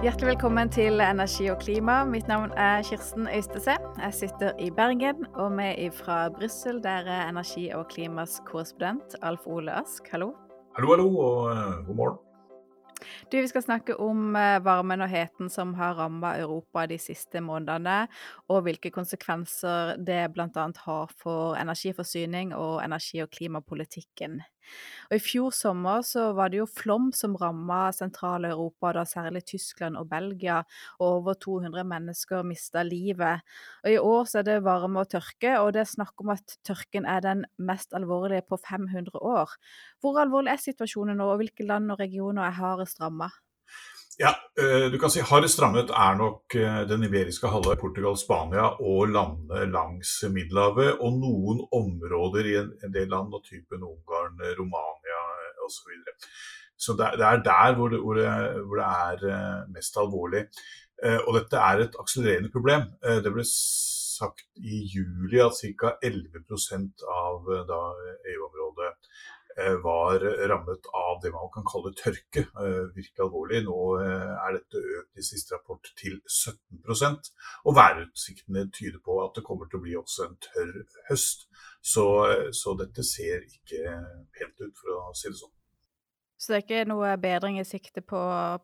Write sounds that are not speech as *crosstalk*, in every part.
Hjertelig velkommen til Energi og klima. Mitt navn er Kirsten Øystese. Jeg sitter i Bergen, og vi er fra Brussel der er energi og klimas korrespondent Alf Ole Ask. Hallo. Hallo, hallo, og uh, god morgen. Du, Vi skal snakke om eh, varmen og heten som har rammet Europa de siste månedene, og hvilke konsekvenser det bl.a. har for energiforsyning og energi- og klimapolitikken. Og I fjor sommer så var det jo flom som rammet sentrale Europa, da særlig Tyskland og Belgia. og Over 200 mennesker mista livet. Og I år så er det varme og tørke, og det er snakk om at tørken er den mest alvorlige på 500 år. Hvor alvorlig er situasjonen nå, og hvilke land og regioner er hardest rammet? Ja, eh, du kan si Hardest rammet er nok eh, den iberiske halvøy, Portugal, Spania og landene langs Middelhavet. Og noen områder i en del land av typen Ungarn, Romania osv. Så, videre. så det er der hvor det, hvor det, hvor det er eh, mest alvorlig. Og dette er et akselererende problem. Det ble sagt i juli at ca. 11 av EU-området Eh, var rammet av det man kan kalle tørke. Eh, virkelig alvorlig. Nå eh, er dette økt i siste rapport til 17% Og værutsiktene tyder på at det kommer til å bli også en tørr høst. Så, så dette ser ikke pent ut, for å si det sånn. Så det er ikke noe bedring i sikte på,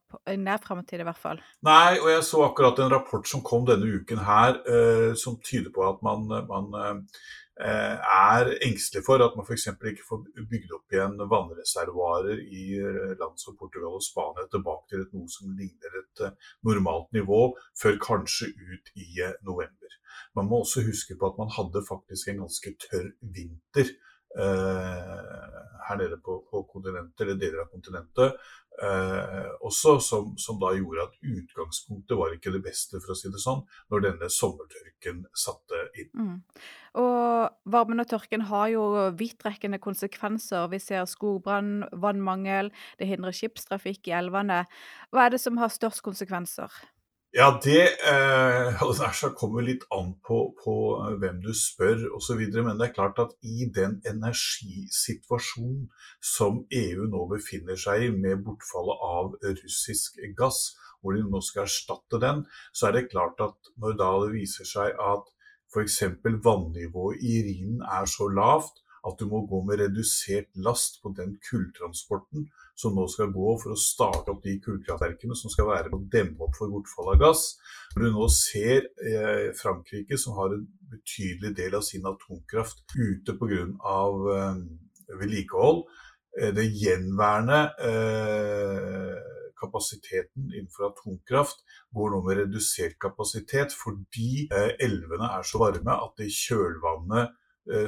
på i nær framtid, i hvert fall? Nei, og jeg så akkurat en rapport som kom denne uken her, eh, som tyder på at man, man eh, er engstelig for at man f.eks. ikke får bygd opp igjen vannreservoarer i eh, land som Portugal og Spania tilbake til et, noe som ligner et uh, normalt nivå, før kanskje ut i november. Man må også huske på at man hadde faktisk en ganske tørr vinter Eh, her nede på, på kontinentet, eller deler av kontinentet. Eh, også som, som, da gjorde at utgangspunktet var ikke det beste, for å si det sånn, når denne sommertørken satte inn. Mm. Og varmen og tørken har jo vidtrekkende konsekvenser. Vi ser skogbrann, vannmangel, det hindrer skipstrafikk i elvene. Hva er det som har størst konsekvenser? Ja, det eh, *laughs* kommer litt an på, på eh, hvem du spør osv. Men det er klart at i den energisituasjonen som EU nå befinner seg i, med bortfallet av russisk gass, hvor de nå skal erstatte den, så er det klart at når da det viser seg at f.eks. vannivået i Rhinen er så lavt at du må gå med redusert last på den kulltransporten som nå skal gå for å starte opp de kullkraftverkene som skal være med å demme opp for bortfall av gass. Når du nå ser eh, Frankrike, som har en betydelig del av sin atomkraft ute pga. Eh, vedlikehold, eh, det gjenværende eh, kapasiteten innenfor atomkraft går nå med redusert kapasitet fordi eh, elvene er så varme at det kjølvannet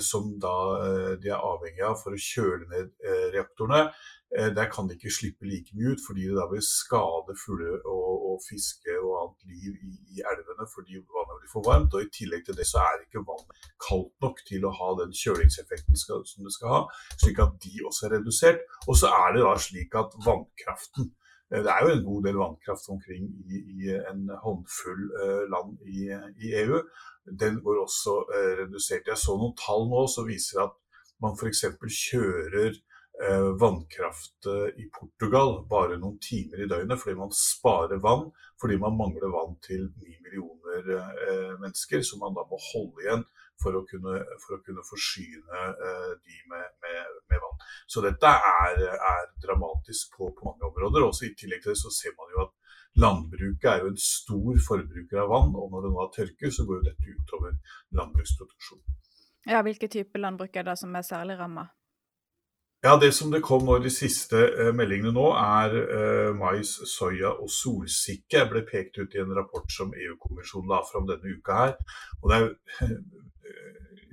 som da eh, de er avhengig av for å kjøle ned eh, reaktorene. Der kan de ikke slippe like mye ut, fordi det da vil skade fugler og, og, fiske og annet liv i, i, elvene fordi vannet blir for varmt. Og I tillegg til det så er ikke vannet kaldt nok til å ha den kjølingseffekten skal, som det skal ha, slik at de også er redusert. Og så er det da slik at vannkraften det er jo en god del vannkraft omkring i, i en håndfull land i, i EU den går også eh, redusert. Jeg så noen tall nå som viser at man f.eks. kjører eh, vannkraft eh, i Portugal bare noen timer i døgnet fordi man sparer vann, fordi man mangler vann til ni millioner eh, mennesker, som man da må holde igjen for å kunne, for å kunne forsyne eh, de med, med, med, vann. Så dette er, er dramatisk på, på, mange områder. Også I tillegg til det så ser man jo at Landbruket er jo en stor forbruker av vann, og når det nå er tørke, så går jo dette utover landbruksproduksjonen. Ja, Hvilke typer landbruk er det som er særlig ramma? Ja, Det som det kom nå i de siste eh, meldingene nå, er eh, mais, soya og solsikke. ble pekt ut i en rapport som EU-kommisjonen la fram denne uka her. Og Det er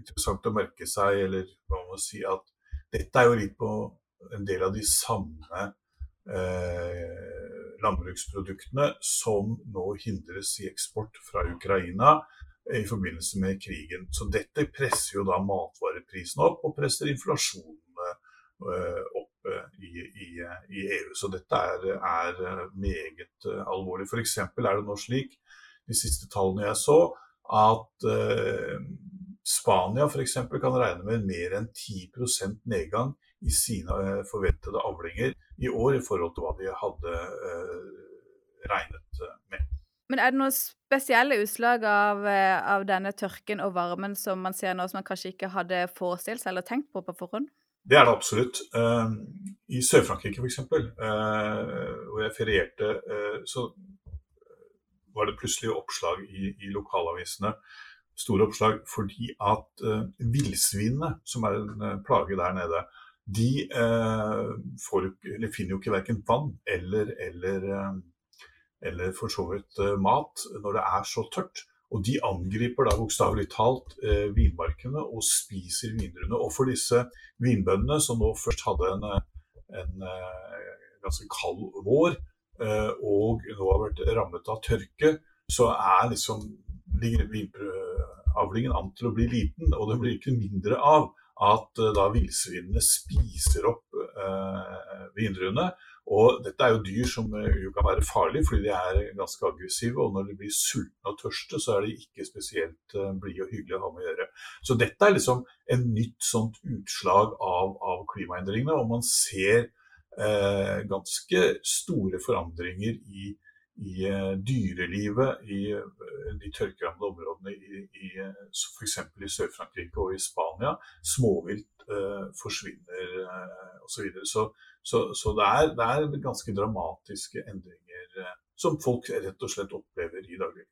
interessant å merke seg, eller hva man må si, at dette er jo litt på en del av de samme eh, landbruksproduktene som nå hindres i eksport fra Ukraina i forbindelse med krigen. Så dette presser jo da matvareprisene opp, og presser inflasjonen eh, opp eh, i, i, i EU. Så dette er, er meget eh, alvorlig. F.eks. er det nå slik, de siste tallene jeg så, at eh, Spania f.eks. kan regne med mer enn 10% nedgang i sine forventede avlinger i år i forhold til hva de hadde eh, regnet med. Men er det noen spesielle utslag av, av, denne tørken og varmen som man ser nå som man kanskje ikke hadde forestilt seg eller tenkt på på forhånd? Det er det absolutt. I Sør-Frankrike f.eks., hvor jeg ferierte, så var det plutselig oppslag i, i lokalavisene. Store oppslag fordi at uh, villsvinene, som er en uh, plage der nede, de uh, får, finner jo ikke verken vann eller, eller, uh, eller for så vidt mat når det er så tørt. Og de angriper da bokstavelig talt vinmarkene og spiser vindruene. Og for disse vinbøndene, som nå først hadde en, en ganske kald vår, Eh, og nå har vært rammet av tørke, så er liksom ligger vinavlingen an til å bli liten. Og det blir ikke mindre av at eh, da villsvinene spiser opp eh, vindruene. Og dette er jo dyr som eh, jo kan være farlige fordi de er ganske aggressive. Og når de blir sultne og tørste, så er de ikke spesielt eh, blide og hyggelige å ha med å gjøre. Så dette er liksom en nytt sånt utslag av, av klimaendringene. Og man ser eh, ganske store forandringer i, i uh, dyrelivet i uh, de tørkerammede områdene i, i i Sør-Frankrike og i Spania. Småvilt eh, forsvinner eh, osv. Så, videre. så Så, så det, er, det, er, ganske dramatiske endringer som folk rett og slett opplever i daglig.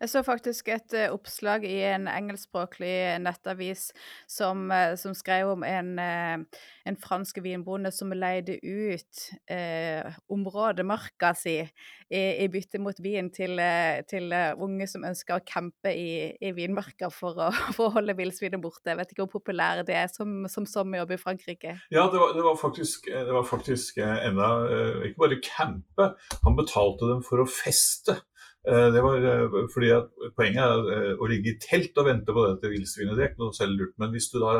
Jeg så faktisk et uh, oppslag i en engelskspråklig nettavis som, uh, som skrev om en, en, fransk vinbonde som leide ut området, områdemarka si, i, i, bytte mot vin til, til unge som ønsker å campe i, i vinmarka for å, *laughs* for å holde villsvinet borte. Jeg vet ikke hvor populære det er som, som sommerjobb i Frankrike. Ja, det var, det var faktisk, det var faktisk enda Ikke bare campe, han betalte dem for å feste. Eh, det var eh, fordi at Poenget er eh, å ligge i telt og vente på dette villsvinet. Det er ikke noe selv lurt. Men hvis du da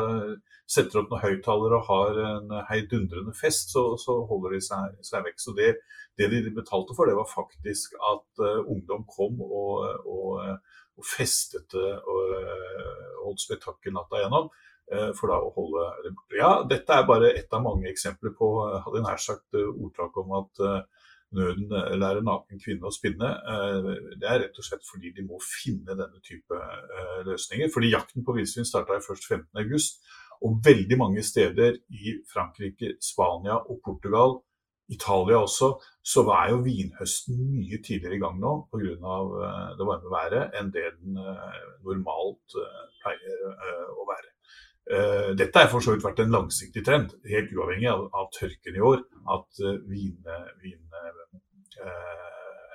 setter opp noen høyttalere og har en heidundrende fest, så, så holder de seg, seg vekk. Så det, det, de betalte for, det var faktisk at uh, ungdom kom og, og, og festet og holdt spetakkel natta gjennom. Uh, for da å holde det borte. Ja, dette er bare ett av mange eksempler på hadde jeg nær sagt ordtak om at nøden lærer naken kvinne å spinne. Eh, det er rett og slett fordi de må finne denne type eh, løsninger. Fordi jakten på villsvin starta først 15.8, og veldig mange steder i Frankrike, Spania og Portugal, Italia også, så er jo vinhøsten mye tidligere i gang nå pga. Eh, det varme været enn det den normalt pleier å være. Dette har for så vidt vært en langsiktig trend, helt uavhengig av, av tørken i år. At vin, vin Eh,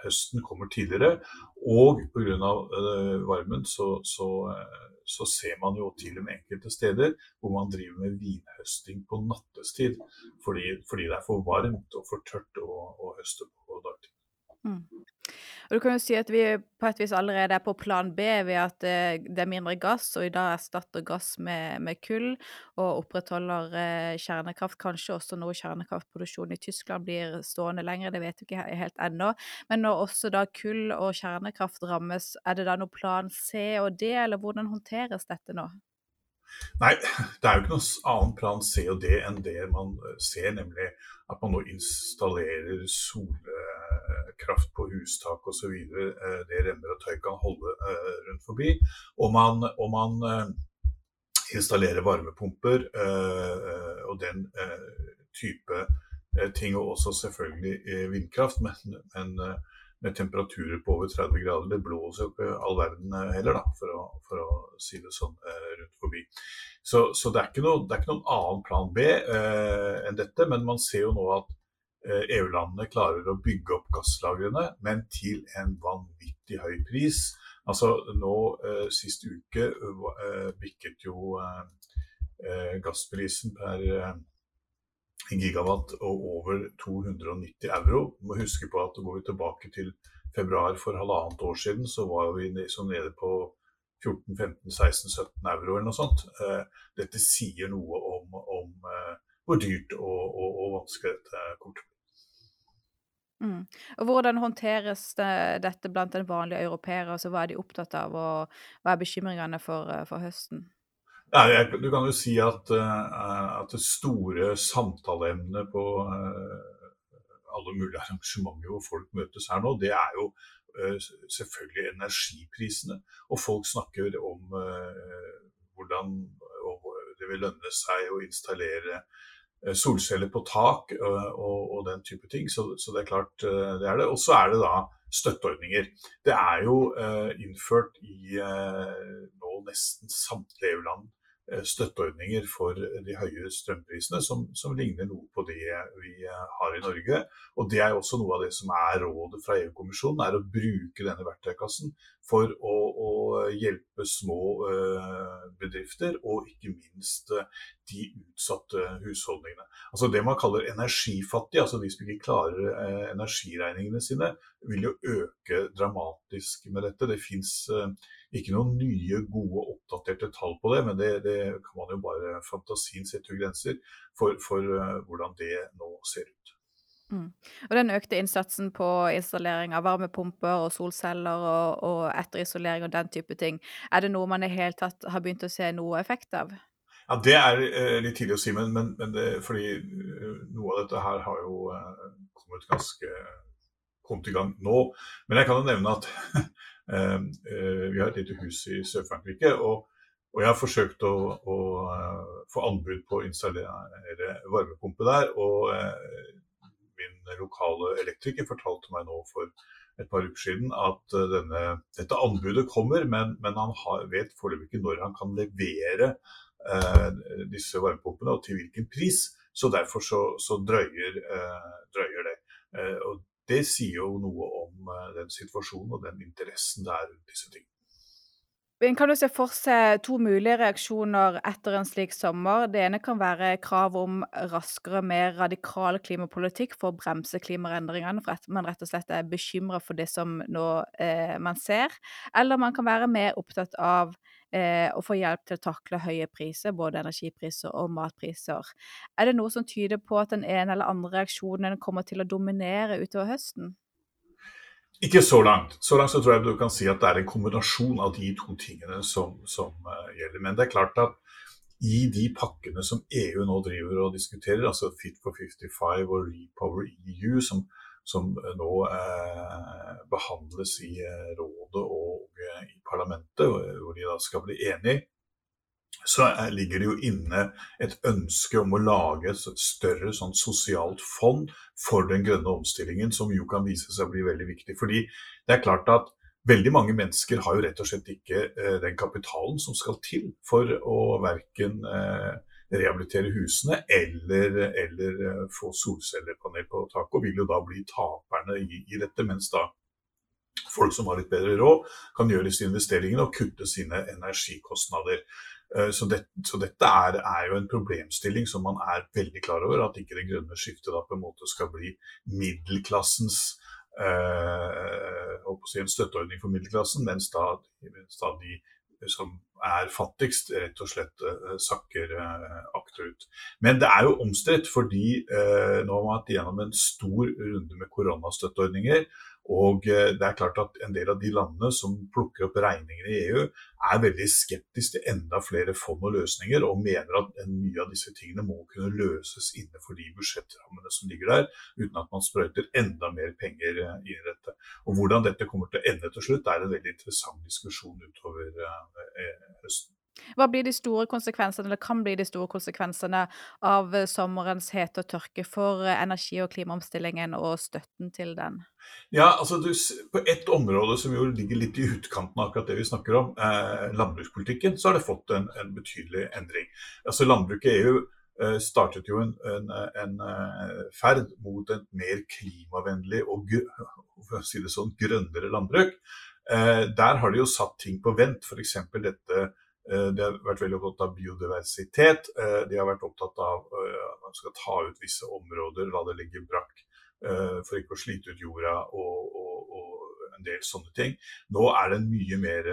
høsten kommer tidligere. Og pga. Uh, varmen så, så, uh, så, ser man jo til og med enkelte steder hvor man driver med vinhøsting på nattestid. Fordi, fordi det er for varmt og for tørt å, å høste på dagtid. Mm. Og du kan jo si at vi på et vis allerede er på plan B ved at eh, det er mindre gass, og i dag erstatter gass med, med kull og opprettholder eh, kjernekraft. Kanskje også noe kjernekraftproduksjon i Tyskland blir stående lenger, det vet vi ikke helt ennå. Men når også da kull og kjernekraft rammes, er det da noe plan C og D, eller hvordan håndteres dette nå? Nei, det er jo ikke noen annen plan C og D enn det man ser, nemlig at man nå installerer sol kraft på hustak osv. Eh, det remmer og tøy kan holde eh, rundt forbi. Og man, og man eh, installerer varmepumper og den type ting, og også selvfølgelig vindkraft. Men, men med temperaturer på over 30 grader. Det blåser jo ikke all verden heller, da, for å, for å si det sånn rundt forbi. Så, så det, er noe, det, er ikke noen annen plan B eh, enn dette, men man ser jo nå at EU-landene eh, e klarer å bygge opp gasslagrene, men til en vanvittig høy pris. Altså nå eh, Sist uke eh, bikket jo gassprisen per gigawatt og over 290 euro. Du må huske på at går vi tilbake til februar for halvannet år siden, så var vi nede på 14-15-16-17 euro eller noe sånt. dette sier noe om, om hvor dyrt og, og, og vanskelig dette kommer til. Mm. Og hvordan håndteres det, dette blant en vanlig europeer? Altså, hva er de opptatt av, og hva er bekymringene for, eh, for høsten? Ja, jeg, du kan jo si at, uh, at det store samtaleemnet på uh, alle mulige arrangementer hvor folk møtes her nå, det er jo selvfølgelig energiprisene. Og folk snakker om hvordan det vil lønne seg å installere solceller på tak og, og den type ting. Så, så, det er klart det er det. Og så er det da støtteordninger. Det er jo innført i nå nesten samtlige EU-land Eh, støtteordninger for de høye strømprisene, som, som, ligner noe på det vi eh, har i Norge. Og Det er også noe av det som er rådet fra EU-kommisjonen, er å bruke denne verktøykassen for å, å hjelpe små uh, bedrifter, og ikke minst uh, de utsatte husholdningene. Altså Det man kaller energifattige, altså de som ikke klarer uh, energiregningene sine, vil jo øke dramatisk med dette. Det fins ikke noen nye, gode, oppdaterte tall på det, men det, det kan man jo bare fantasien sette grenser for, for uh, hvordan det nå ser ut. Mm. Og den økte innsatsen på installering av varmepumper og solceller og, og etterisolering og den type ting, er det noe man i hele tatt har begynt å se noe effekt av? Ja, Det er uh, litt tidlig å si, men, men, men det, fordi uh, noe av dette her har jo kommet ganske kommet i gang nå. Men jeg kan jo nevne at eh, *laughs* vi har et lite hus i Sør-Frankrike. Og, og, jeg har forsøkt å, å, eh, få anbud på å installere varmepumpe der. Og eh, min lokale elektriker fortalte meg nå for et par uker siden at denne, dette anbudet kommer, men, men han har, vet foreløpig ikke når han kan levere eh, disse varmepumpene og til hvilken pris. Så derfor så, så drøyer, eh, drøyer, det. Eh, og det sier jo noe om eh, den situasjonen og den interessen det er rundt disse tingene. Men kan du se for seg to mulige reaksjoner etter en slik sommer? Det ene kan være krav om raskere, mer radikal klimapolitikk for å bremse klimaendringene, for at man rett og slett er bekymra for det som nå eh, man ser. Eller man kan være mer opptatt av eh, og få hjelp til å takle høye priser, både energipriser og matpriser. Er det noe som tyder på at den ene eller andre reaksjonen kommer til å dominere utover høsten? Ikke så langt. Så langt så tror jeg du kan si at det er en kombinasjon av de to tingene som, som uh, gjelder. Men det er klart at i de pakkene som EU nå driver og diskuterer, altså Fit for 55 og Repower EU, som, som nå uh, behandles i uh, rådet og i parlamentet, hvor de da skal bli enige, så ligger det jo inne et ønske om å lage et større sånn sosialt fond for den grønne omstillingen, som jo kan vise seg å bli veldig viktig. Fordi det er klart at veldig mange mennesker har jo rett og slett ikke eh, den kapitalen som skal til for å verken eh, rehabilitere husene eller, eller eh, få solcellepanel på taket, og vil jo da bli taperne i, i dette. mens da folk som har litt bedre råd, kan gjøre disse investeringene og kutte sine energikostnader. Eh, så, det, så dette er, er, jo en problemstilling som man er veldig klar over. At ikke det grønne skiftet da på en måte skal bli middelklassens eh, si en støtteordning for middelklassen, mens da, mens da de som er fattigst, rett og slett uh, sakker uh, akterut. Men det er jo omstridt, fordi uh, nå har man vært gjennom en stor runde med koronastøtteordninger. Og eh, det er klart at en del av de landene som plukker opp regningene i EU, er veldig skeptiske til enda flere fond og løsninger, og mener at mye av disse tingene må kunne løses innenfor de budsjettrammene som ligger der, uten at man sprøyter enda mer penger eh, i dette. Og Hvordan dette kommer til å ende til slutt, er en veldig interessant diskusjon utover eh, høsten. Hva blir de store konsekvensene, eller kan bli de store konsekvensene av eh, sommerens hete og tørke for eh, energi- og klimaomstillingen og støtten til den? Ja, altså du, På ett område som jo ligger litt i utkanten av akkurat det vi snakker om, eh, landbrukspolitikken, så har det fått en, en betydelig endring. Altså Landbruket i EU eh, startet jo en, en, en, ferd mot en mer klimavennlig og si sånn, grønnere landbruk. Eh, der har de jo satt ting på vent, f.eks. dette Eh, de har vært veldig opptatt av biodiversitet. Eh, de har vært opptatt av eh, at man skal ta ut visse områder, la det ligge brakk for ikke å slite ut jorda og, og, og en del sånne ting. Nå er det mye mer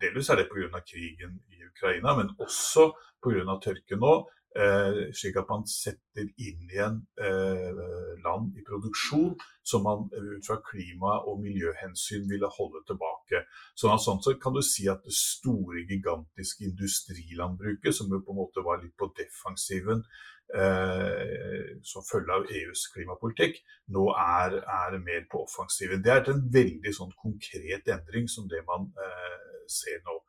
Delvis er det pga. krigen i Ukraina, men også pga. tørke nå. Eh, slik at man setter inn igjen eh, land i produksjon som man ut fra klima- og miljøhensyn ville holde tilbake. At sånn så kan du si at det store, gigantiske industrilandbruket, som jo på en måte var litt på defensiven eh, som følge av EUs klimapolitikk, nå er, er, mer på offensiven. Det er en veldig sånn konkret endring som det man eh, ser nå.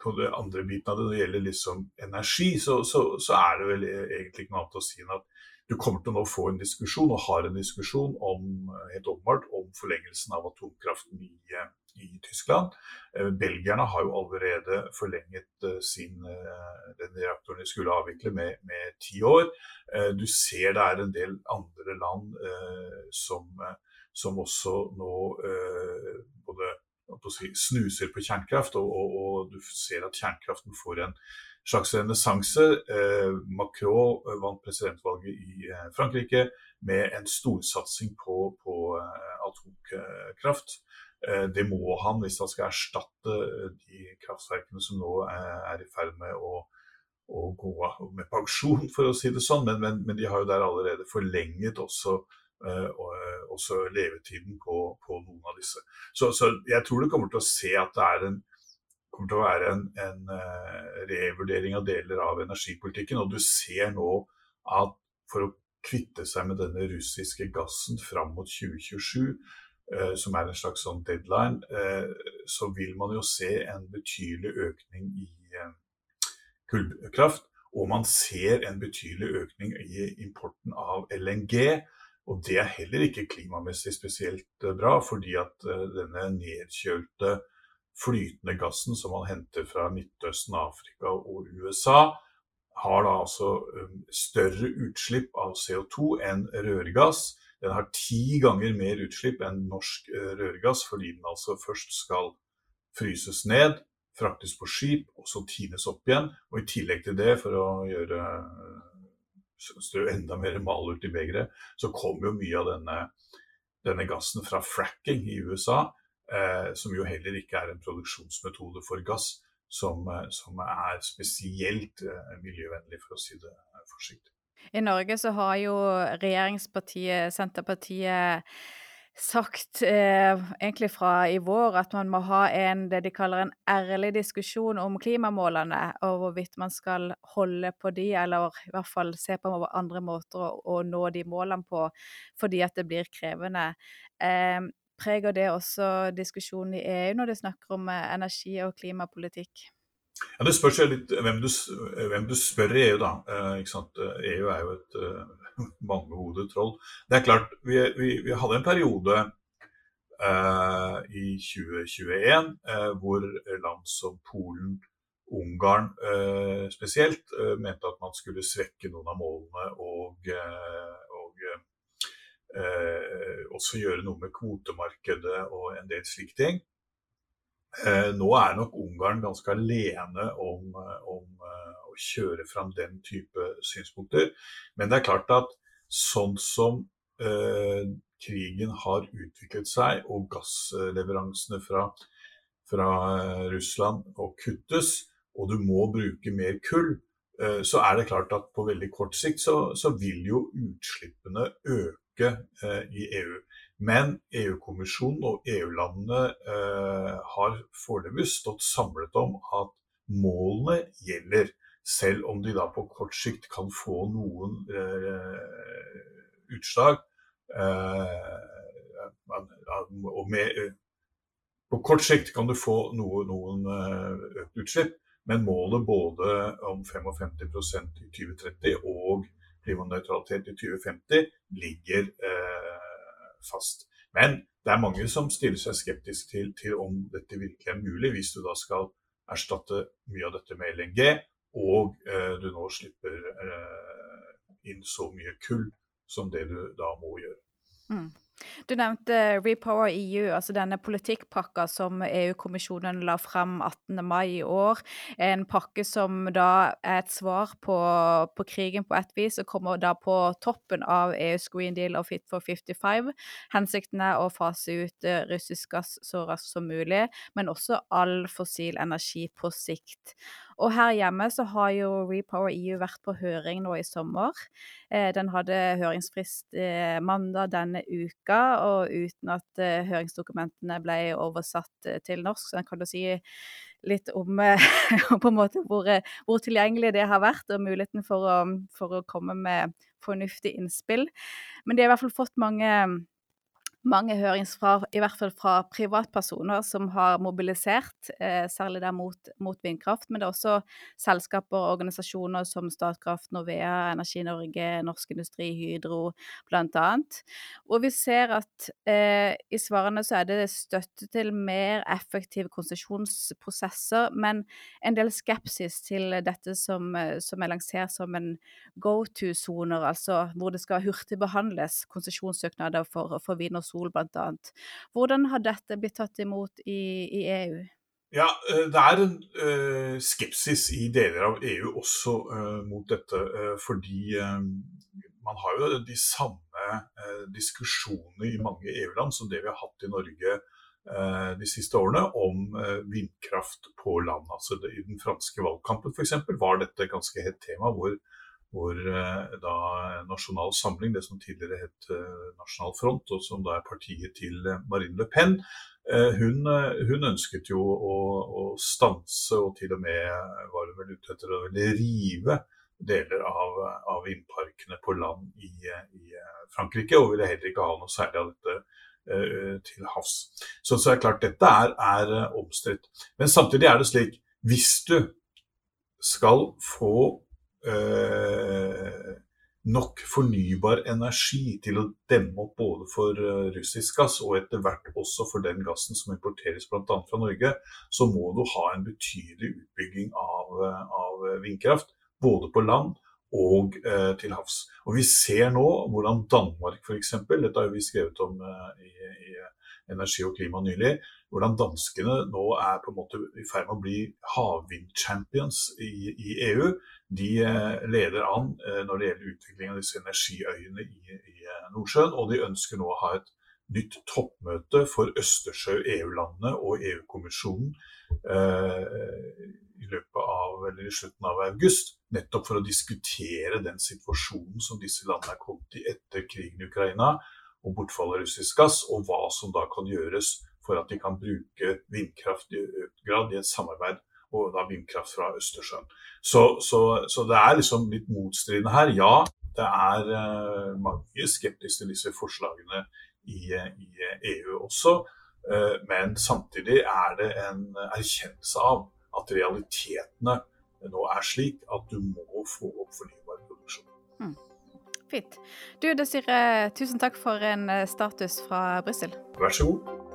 På det andre biten av det, når det gjelder liksom energi, så, så, så, er det vel egentlig ikke noe annet å si enn at du kommer til å nå få en diskusjon, og har en diskusjon om, helt åpenbart om forlengelsen av atomkraften i, i Tyskland. Eh, belgierne har jo allerede forlenget eh, sin, eh, den reaktoren de skulle avvikle med ti år. Du ser det er en del andre land som, som også nå både snuser på kjernekraft, og, og, og, du ser at kjernekraften får en slags renessanse. Eh, Macron eh, vant presidentvalget i eh, Frankrike med en storsatsing på, på eh, atomkraft. Eh, det må han hvis han skal erstatte de kraftverkene som nå er i ferd med å, å gå med pensjon, for å si det sånn. Men, men, men de har jo der allerede forlenget også Eh, også levetiden på, på, noen av disse. Så, så, jeg tror du kommer til å se at det en, kommer til å være en, en uh, revurdering av deler av energipolitikken. Og du ser nå at for å kvitte seg med denne russiske gassen fram mot 2027, uh, som er en slags sånn deadline, uh, så vil man jo se en betydelig økning i kullkraft. Og man ser en betydelig økning i importen av LNG. Og det er heller ikke klimamessig spesielt eh, bra, fordi at eh, denne nedkjølte flytende gassen som man henter fra Midtøsten, Afrika og USA, har da altså eh, større utslipp av CO2 enn rørgass. Den har ti ganger mer utslipp enn norsk rørgass, fordi den altså først skal fryses ned, fraktes på skip og så tines opp igjen. Og i tillegg til det, for å gjøre strø enda mer malurt i begeret, så kommer jo mye av denne, denne, gassen fra fracking i USA, eh, som jo heller ikke er en produksjonsmetode for gass som, eh, som er spesielt eh, miljøvennlig, for å si det forsiktig. I Norge så har jo regjeringspartiet Senterpartiet sagt eh, egentlig fra i vår at man må ha en, det de kaller en ærlig diskusjon om klimamålene, og hvorvidt man skal holde på de, eller i hvert fall se på andre måter å, å nå de målene på, fordi at det blir krevende. Eh, preger det også diskusjonen i EU når de snakker om eh, energi- og klimapolitikk? Ja, Det spørs litt hvem du, hvem du spør i EU, da. Eh, EU e er jo et eh, *laughs* mangehodet troll. Det er klart, vi, vi, vi hadde en periode eh, i 2021 uh, hvor land som Polen, Ungarn spesielt, mente at man skulle svekke noen av målene og, og også gjøre noe med kvotemarkedet og en del slike ting. Eh, nå er nok Ungarn ganske alene om, eh, om eh, å kjøre fram den type synspunkter. Men det er klart at sånn som krigen har utviklet seg, og gassleveransene fra, fra Russland og kuttes, og du må bruke mer kull, så er det klart at på veldig kort sikt så, så vil jo utslippene øke eh, i EU. Men EU-kommisjonen og EU-landene eh, har foreløpig stått samlet om at målene gjelder, selv om de da på kort sikt kan få noen eh, utslag. Eh, med, på kort sikt kan du få noe, noen eh, økt utslipp, men målet både om 55% i 2030 og klimanøytralitet i 2050 ligger eh, fast. Men det er mange som stiller seg skeptisk til, til, om dette virkelig er mulig, hvis du da skal erstatte mye av dette med LNG, og eh, du nå slipper eh, inn så mye kull som det du da må gjøre. Mm. Du nevnte Repower EU, altså denne politikkpakka som EU-kommisjonen la fram 18. mai i år. En pakke som da er et svar på, på, krigen på et vis, og kommer da på toppen av EUs Green Deal og Fit for 55. Hensikten er å fase ut eh, russisk gass så raskt som mulig, men også all fossil energi på sikt. Og her hjemme så har jo Repower EU vært på høring nå i sommer. Eh, den hadde høringsfrist eh, mandag denne uka, og uten at eh, høringsdokumentene ble oversatt til norsk. Så den kan du si litt om *laughs* på en måte hvor, hvor, tilgjengelig det har vært, og muligheten for å, for å komme med fornuftig innspill. Men de har i hvert fall fått mange mange høringsfra, i hvert fall fra privatpersoner som har mobilisert, eh, særlig der mot, mot, vindkraft. Men det er også selskaper og organisasjoner som Statkraft, Novea, Energi Norge, Norsk Industri, Hydro bl.a. Og vi ser at eh, i svarene så er det støtte til mer effektive konsesjonsprosesser, men en del skepsis til dette som, som er lansert som en go to-soner, altså hvor det skal hurtigbehandles konsesjonssøknader for, for vind og sol bl.a. Hvordan har dette blitt tatt imot i, i EU? Ja, eh, Det er en uh, skepsis i deler av EU også uh, mot dette. Uh, fordi man har jo de samme diskusjonene i mange EU-land som det vi har hatt i Norge de siste årene om vindkraft på land. Altså det, I den franske valgkampen f.eks. var dette ganske hett tema, hvor hvor eh, da Nasjonal Samling, det som tidligere het eh, Nasjonal Front, og som da er partiet til eh, Marine Le Pen, hun, hun ønsket jo å, å, stanse, og til og med var hun vel ute etter å rive deler av, av vindparkene på land i, i, Frankrike, og ville heller ikke ha noe særlig av dette til havs. Så, så er det klart, dette er, er omstridt. Men samtidig er det slik, hvis du skal få nok fornybar energi til å demme opp både for uh, russisk gass og etter hvert også for den gassen som importeres bl.a. fra Norge, så må du ha en betydelig utbygging av, uh, av vindkraft. Både på land og eh, til havs. Og Vi ser nå hvordan Danmark f.eks., dette har vi skrevet om i, i Energi og klima nylig, hvordan danskene nå er på en måte i ferd med å bli havvindchampions i, i EU. De eh, leder an eh, når det gjelder utvikling av disse energiøyene i, i eh, Nordsjøen, og de ønsker nå å ha et nytt toppmøte for Østersjø-EU-landene og EU-kommisjonen i løpet av, eller i slutten av august. Nettopp for å diskutere den situasjonen som disse landene er kommet i etter krigen i Ukraina og bortfall av russisk gass, og hva som da kan gjøres for at de kan bruke vindkraft i økt grad i et samarbeid og da vindkraft fra Østersjøen. Så, så, så, det er liksom litt motstridende her. Ja, det er uh, mange skeptiske til disse forslagene i, i EU også. Uh, men samtidig er det en erkjennelse av at realitetene nå er slik at du må få opp fornybar. Fint. Du Desiree, tusen takk for en eh, status fra Brussel. Vær så god.